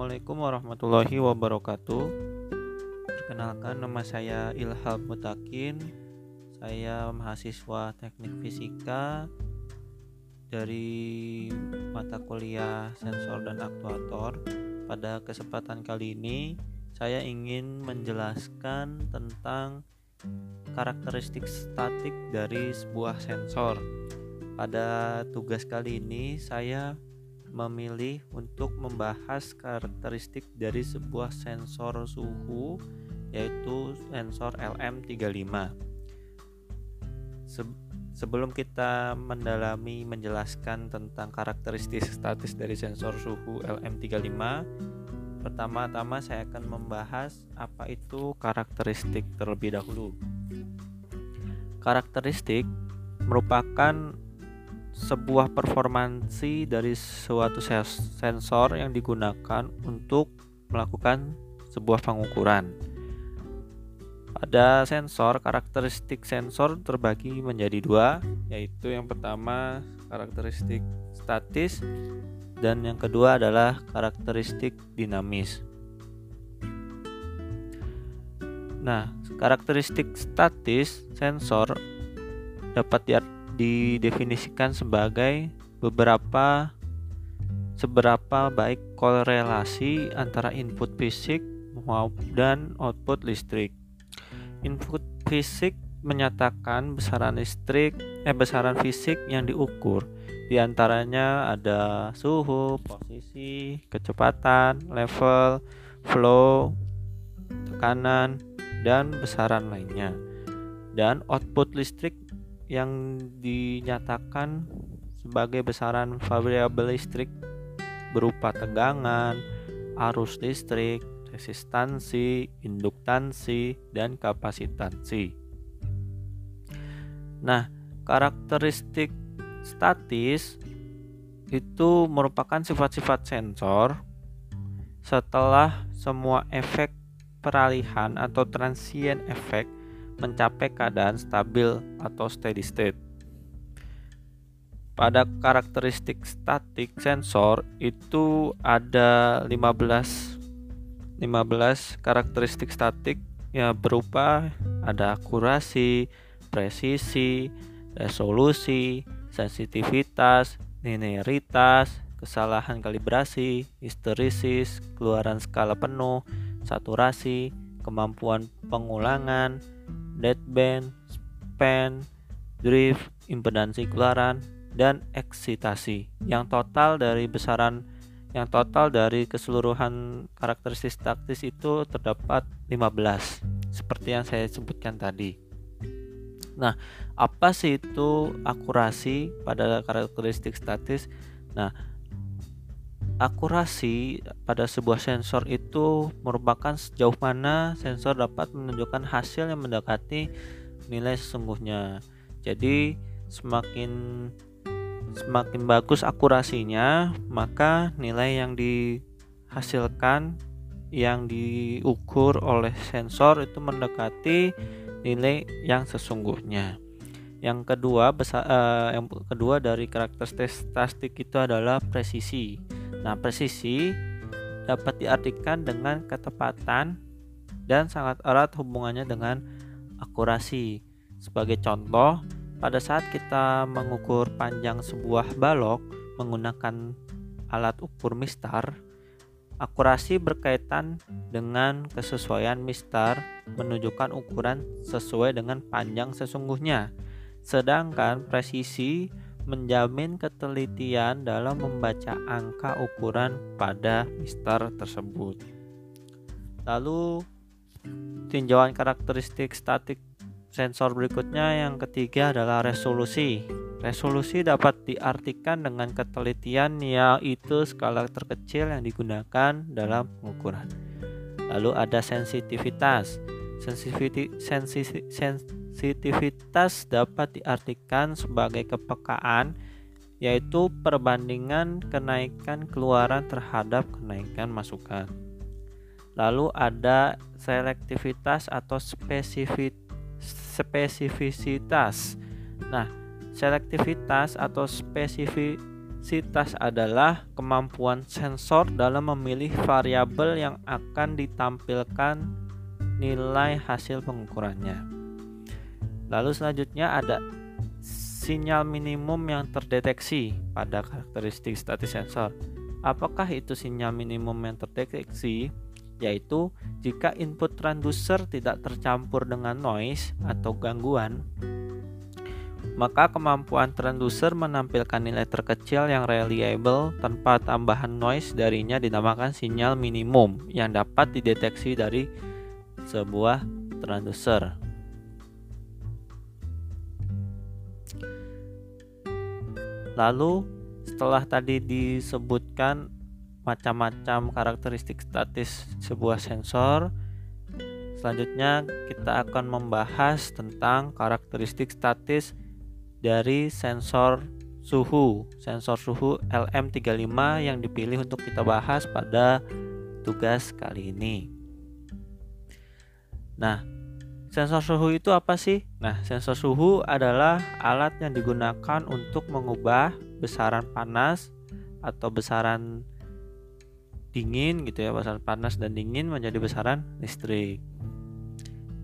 Assalamualaikum warahmatullahi wabarakatuh. Perkenalkan nama saya Ilham Mutakin. Saya mahasiswa Teknik Fisika dari mata kuliah Sensor dan Aktuator. Pada kesempatan kali ini, saya ingin menjelaskan tentang karakteristik statik dari sebuah sensor. Pada tugas kali ini, saya memilih untuk membahas karakteristik dari sebuah sensor suhu yaitu sensor LM35. Se sebelum kita mendalami menjelaskan tentang karakteristik statis dari sensor suhu LM35, pertama-tama saya akan membahas apa itu karakteristik terlebih dahulu. Karakteristik merupakan sebuah performansi dari suatu sensor yang digunakan untuk melakukan sebuah pengukuran. Pada sensor, karakteristik sensor terbagi menjadi dua, yaitu yang pertama karakteristik statis dan yang kedua adalah karakteristik dinamis. Nah, karakteristik statis sensor dapat diartikan didefinisikan sebagai beberapa seberapa baik korelasi antara input fisik dan output listrik. Input fisik menyatakan besaran listrik eh besaran fisik yang diukur. Di antaranya ada suhu, posisi, kecepatan, level, flow, tekanan, dan besaran lainnya. Dan output listrik yang dinyatakan sebagai besaran variabel listrik berupa tegangan, arus listrik, resistansi, induktansi, dan kapasitansi. Nah, karakteristik statis itu merupakan sifat-sifat sensor setelah semua efek peralihan atau transient efek mencapai keadaan stabil atau steady state. Pada karakteristik statik sensor itu ada 15 15 karakteristik statik yang berupa ada akurasi, presisi, resolusi, sensitivitas, linearitas, kesalahan kalibrasi, histerisis, keluaran skala penuh, saturasi, kemampuan pengulangan, deadband, span, drift, impedansi keluaran, dan eksitasi. Yang total dari besaran yang total dari keseluruhan karakteristik statis itu terdapat 15 seperti yang saya sebutkan tadi. Nah, apa sih itu akurasi pada karakteristik statis? Nah, akurasi pada sebuah sensor itu merupakan sejauh mana sensor dapat menunjukkan hasil yang mendekati nilai sesungguhnya. Jadi semakin semakin bagus akurasinya, maka nilai yang dihasilkan yang diukur oleh sensor itu mendekati nilai yang sesungguhnya. Yang kedua, besar, uh, yang kedua dari karakteristik itu adalah presisi. Nah, presisi dapat diartikan dengan ketepatan dan sangat erat hubungannya dengan akurasi. Sebagai contoh, pada saat kita mengukur panjang sebuah balok menggunakan alat ukur mistar, akurasi berkaitan dengan kesesuaian mistar menunjukkan ukuran sesuai dengan panjang sesungguhnya. Sedangkan presisi menjamin ketelitian dalam membaca angka ukuran pada mistar tersebut. Lalu tinjauan karakteristik statik sensor berikutnya yang ketiga adalah resolusi. Resolusi dapat diartikan dengan ketelitian yaitu skala terkecil yang digunakan dalam pengukuran. Lalu ada sensitivitas. Sensitivitas Sensitivitas dapat diartikan sebagai kepekaan, yaitu perbandingan kenaikan keluaran terhadap kenaikan masukan. Lalu ada selektivitas atau spesifik, spesifisitas. Nah, selektivitas atau spesifik Sensitivitas adalah kemampuan sensor dalam memilih variabel yang akan ditampilkan nilai hasil pengukurannya. Lalu selanjutnya ada sinyal minimum yang terdeteksi pada karakteristik statis sensor. Apakah itu sinyal minimum yang terdeteksi? Yaitu jika input transducer tidak tercampur dengan noise atau gangguan, maka kemampuan transducer menampilkan nilai terkecil yang reliable tanpa tambahan noise darinya dinamakan sinyal minimum yang dapat dideteksi dari sebuah transducer. Lalu setelah tadi disebutkan macam-macam karakteristik statis sebuah sensor, selanjutnya kita akan membahas tentang karakteristik statis dari sensor suhu, sensor suhu LM35 yang dipilih untuk kita bahas pada tugas kali ini. Nah, Sensor suhu itu apa sih? Nah, sensor suhu adalah alat yang digunakan untuk mengubah besaran panas atau besaran dingin gitu ya, besaran panas dan dingin menjadi besaran listrik.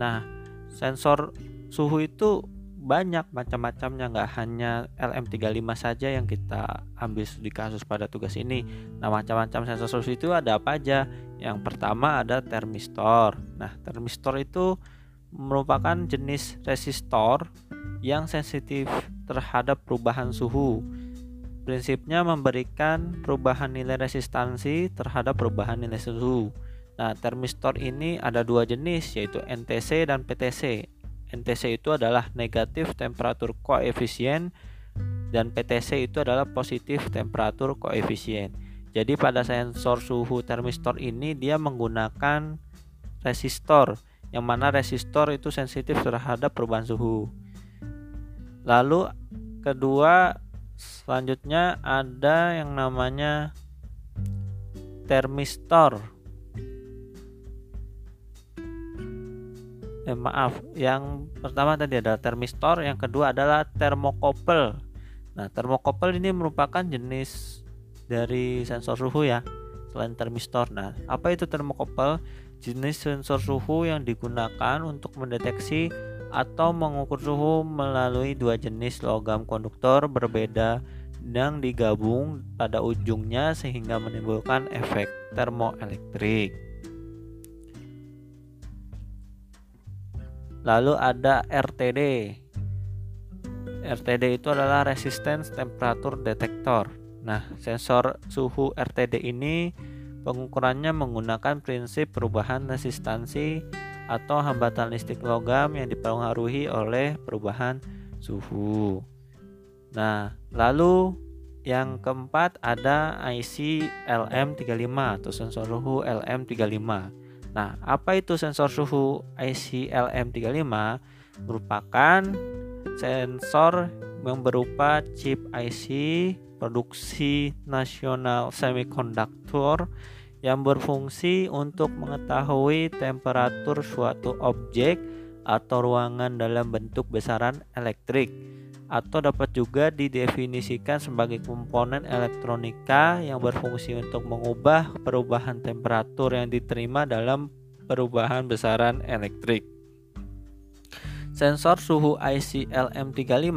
Nah, sensor suhu itu banyak macam-macamnya nggak hanya LM35 saja yang kita ambil studi kasus pada tugas ini. Nah, macam-macam sensor suhu itu ada apa aja? Yang pertama ada termistor. Nah, termistor itu merupakan jenis resistor yang sensitif terhadap perubahan suhu. Prinsipnya memberikan perubahan nilai resistansi terhadap perubahan nilai suhu. Nah, termistor ini ada dua jenis yaitu NTC dan PTC. NTC itu adalah negatif temperatur koefisien dan PTC itu adalah positif temperatur koefisien. Jadi pada sensor suhu termistor ini dia menggunakan resistor yang mana resistor itu sensitif terhadap perubahan suhu. Lalu kedua selanjutnya ada yang namanya termistor. Eh, maaf, yang pertama tadi adalah termistor, yang kedua adalah termokopel. Nah, termokopel ini merupakan jenis dari sensor suhu ya, selain termistor. Nah, apa itu termokopel? Jenis sensor suhu yang digunakan untuk mendeteksi atau mengukur suhu melalui dua jenis logam konduktor berbeda yang digabung pada ujungnya sehingga menimbulkan efek termoelektrik. Lalu ada RTD. RTD itu adalah resistance temperature detector. Nah, sensor suhu RTD ini Pengukurannya menggunakan prinsip perubahan resistansi atau hambatan listrik logam yang dipengaruhi oleh perubahan suhu. Nah, lalu yang keempat ada IC LM35 atau sensor suhu LM35. Nah, apa itu sensor suhu IC LM35? Merupakan sensor yang berupa chip IC produksi nasional semikonduktor yang berfungsi untuk mengetahui temperatur suatu objek atau ruangan dalam bentuk besaran elektrik atau dapat juga didefinisikan sebagai komponen elektronika yang berfungsi untuk mengubah perubahan temperatur yang diterima dalam perubahan besaran elektrik. Sensor suhu IC LM35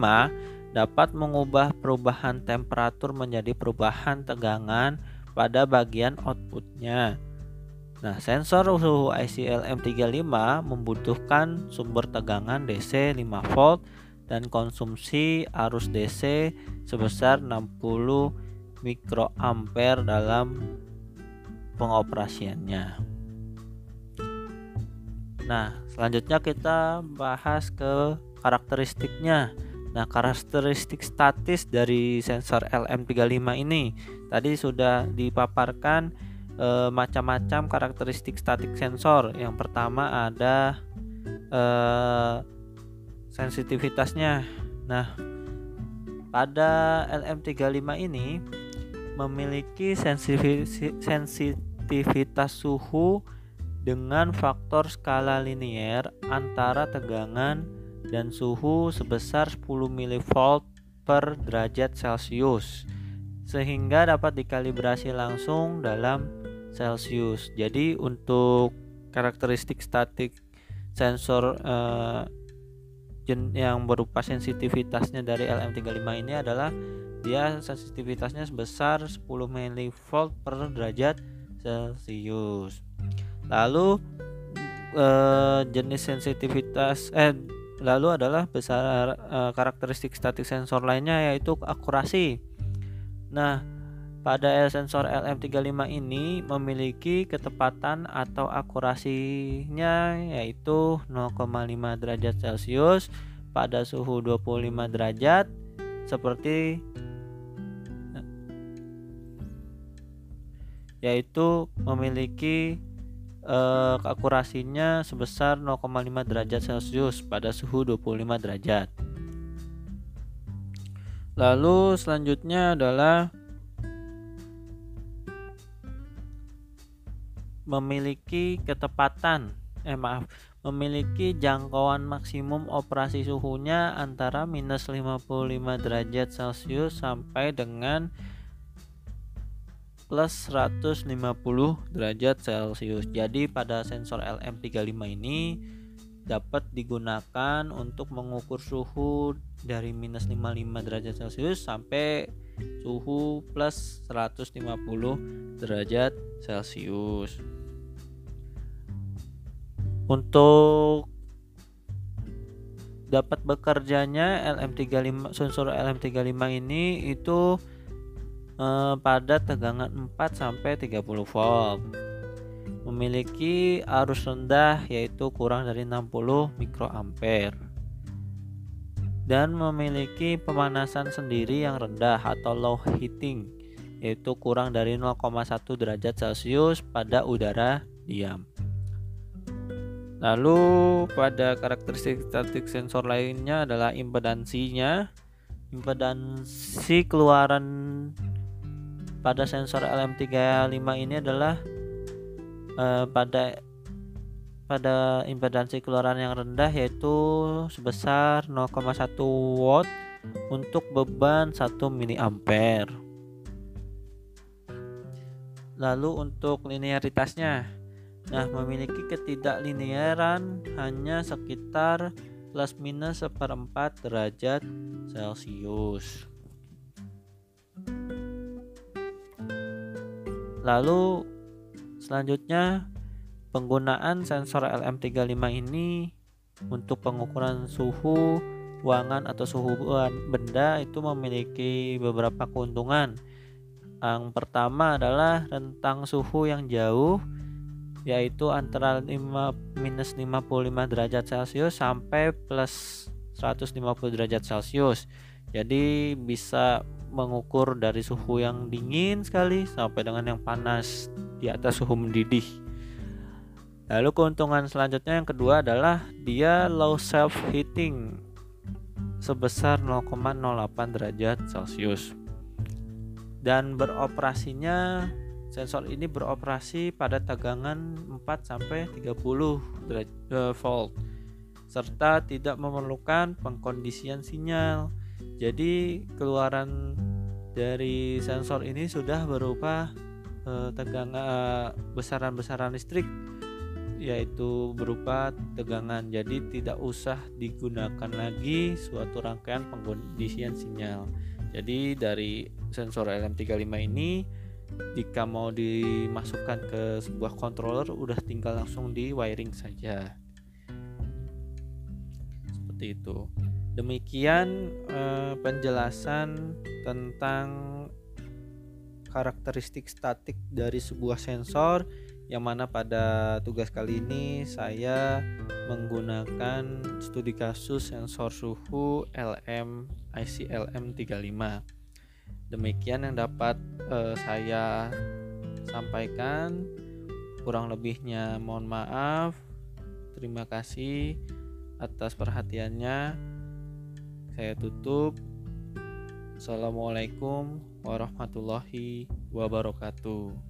dapat mengubah perubahan temperatur menjadi perubahan tegangan pada bagian outputnya. Nah, sensor suhu ICLM35 membutuhkan sumber tegangan DC 5 volt dan konsumsi arus DC sebesar 60 mikroampere dalam pengoperasiannya. Nah, selanjutnya kita bahas ke karakteristiknya. Nah, karakteristik statis dari sensor LM35 ini tadi sudah dipaparkan e, macam-macam karakteristik statik sensor. Yang pertama ada e, sensitivitasnya. Nah, pada LM35 ini memiliki sensitivitas suhu dengan faktor skala linier antara tegangan dan suhu sebesar 10 mV per derajat Celcius. sehingga dapat dikalibrasi langsung dalam Celsius. Jadi untuk karakteristik statik sensor uh, yang berupa sensitivitasnya dari LM35 ini adalah dia sensitivitasnya sebesar 10 mV per derajat Celcius. Lalu eh, jenis sensitivitas eh lalu adalah besar eh, karakteristik statik sensor lainnya yaitu akurasi. Nah, pada sensor LM35 ini memiliki ketepatan atau akurasinya yaitu 0,5 derajat Celcius pada suhu 25 derajat seperti yaitu memiliki eh, akurasinya sebesar 0,5 derajat Celcius pada suhu 25 derajat. Lalu selanjutnya adalah memiliki ketepatan eh maaf memiliki jangkauan maksimum operasi suhunya antara minus 55 derajat celcius sampai dengan plus 150 derajat celcius. Jadi pada sensor LM35 ini dapat digunakan untuk mengukur suhu dari minus 55 derajat celcius sampai suhu plus 150 derajat celcius. Untuk dapat bekerjanya LM35 sensor LM35 ini itu eh, pada tegangan 4 sampai 30 volt. Memiliki arus rendah yaitu kurang dari 60 mikroampere. Dan memiliki pemanasan sendiri yang rendah atau low heating yaitu kurang dari 0,1 derajat Celcius pada udara diam. Lalu pada karakteristik statik sensor lainnya adalah impedansinya. Impedansi keluaran pada sensor LM35 ini adalah eh, pada pada impedansi keluaran yang rendah yaitu sebesar 0,1 watt untuk beban 1 mA. Lalu untuk linearitasnya Nah, memiliki ketidakliniaran hanya sekitar plus minus seperempat derajat Celcius. Lalu selanjutnya penggunaan sensor LM35 ini untuk pengukuran suhu ruangan atau suhu benda itu memiliki beberapa keuntungan. Yang pertama adalah rentang suhu yang jauh yaitu antara 5 minus 55 derajat Celcius sampai plus 150 derajat Celcius jadi bisa mengukur dari suhu yang dingin sekali sampai dengan yang panas di atas suhu mendidih lalu keuntungan selanjutnya yang kedua adalah dia low self heating sebesar 0,08 derajat Celcius dan beroperasinya Sensor ini beroperasi pada tegangan 4 sampai 30 eh, volt serta tidak memerlukan pengkondisian sinyal. Jadi keluaran dari sensor ini sudah berupa eh, tegangan eh, besaran-besaran listrik yaitu berupa tegangan. Jadi tidak usah digunakan lagi suatu rangkaian pengkondisian sinyal. Jadi dari sensor LM35 ini jika mau dimasukkan ke sebuah controller udah tinggal langsung di wiring saja seperti itu demikian eh, penjelasan tentang karakteristik statik dari sebuah sensor yang mana pada tugas kali ini saya menggunakan studi kasus sensor suhu LM ICLM 35 Demikian yang dapat uh, saya sampaikan. Kurang lebihnya mohon maaf. Terima kasih atas perhatiannya. Saya tutup. Assalamualaikum warahmatullahi wabarakatuh.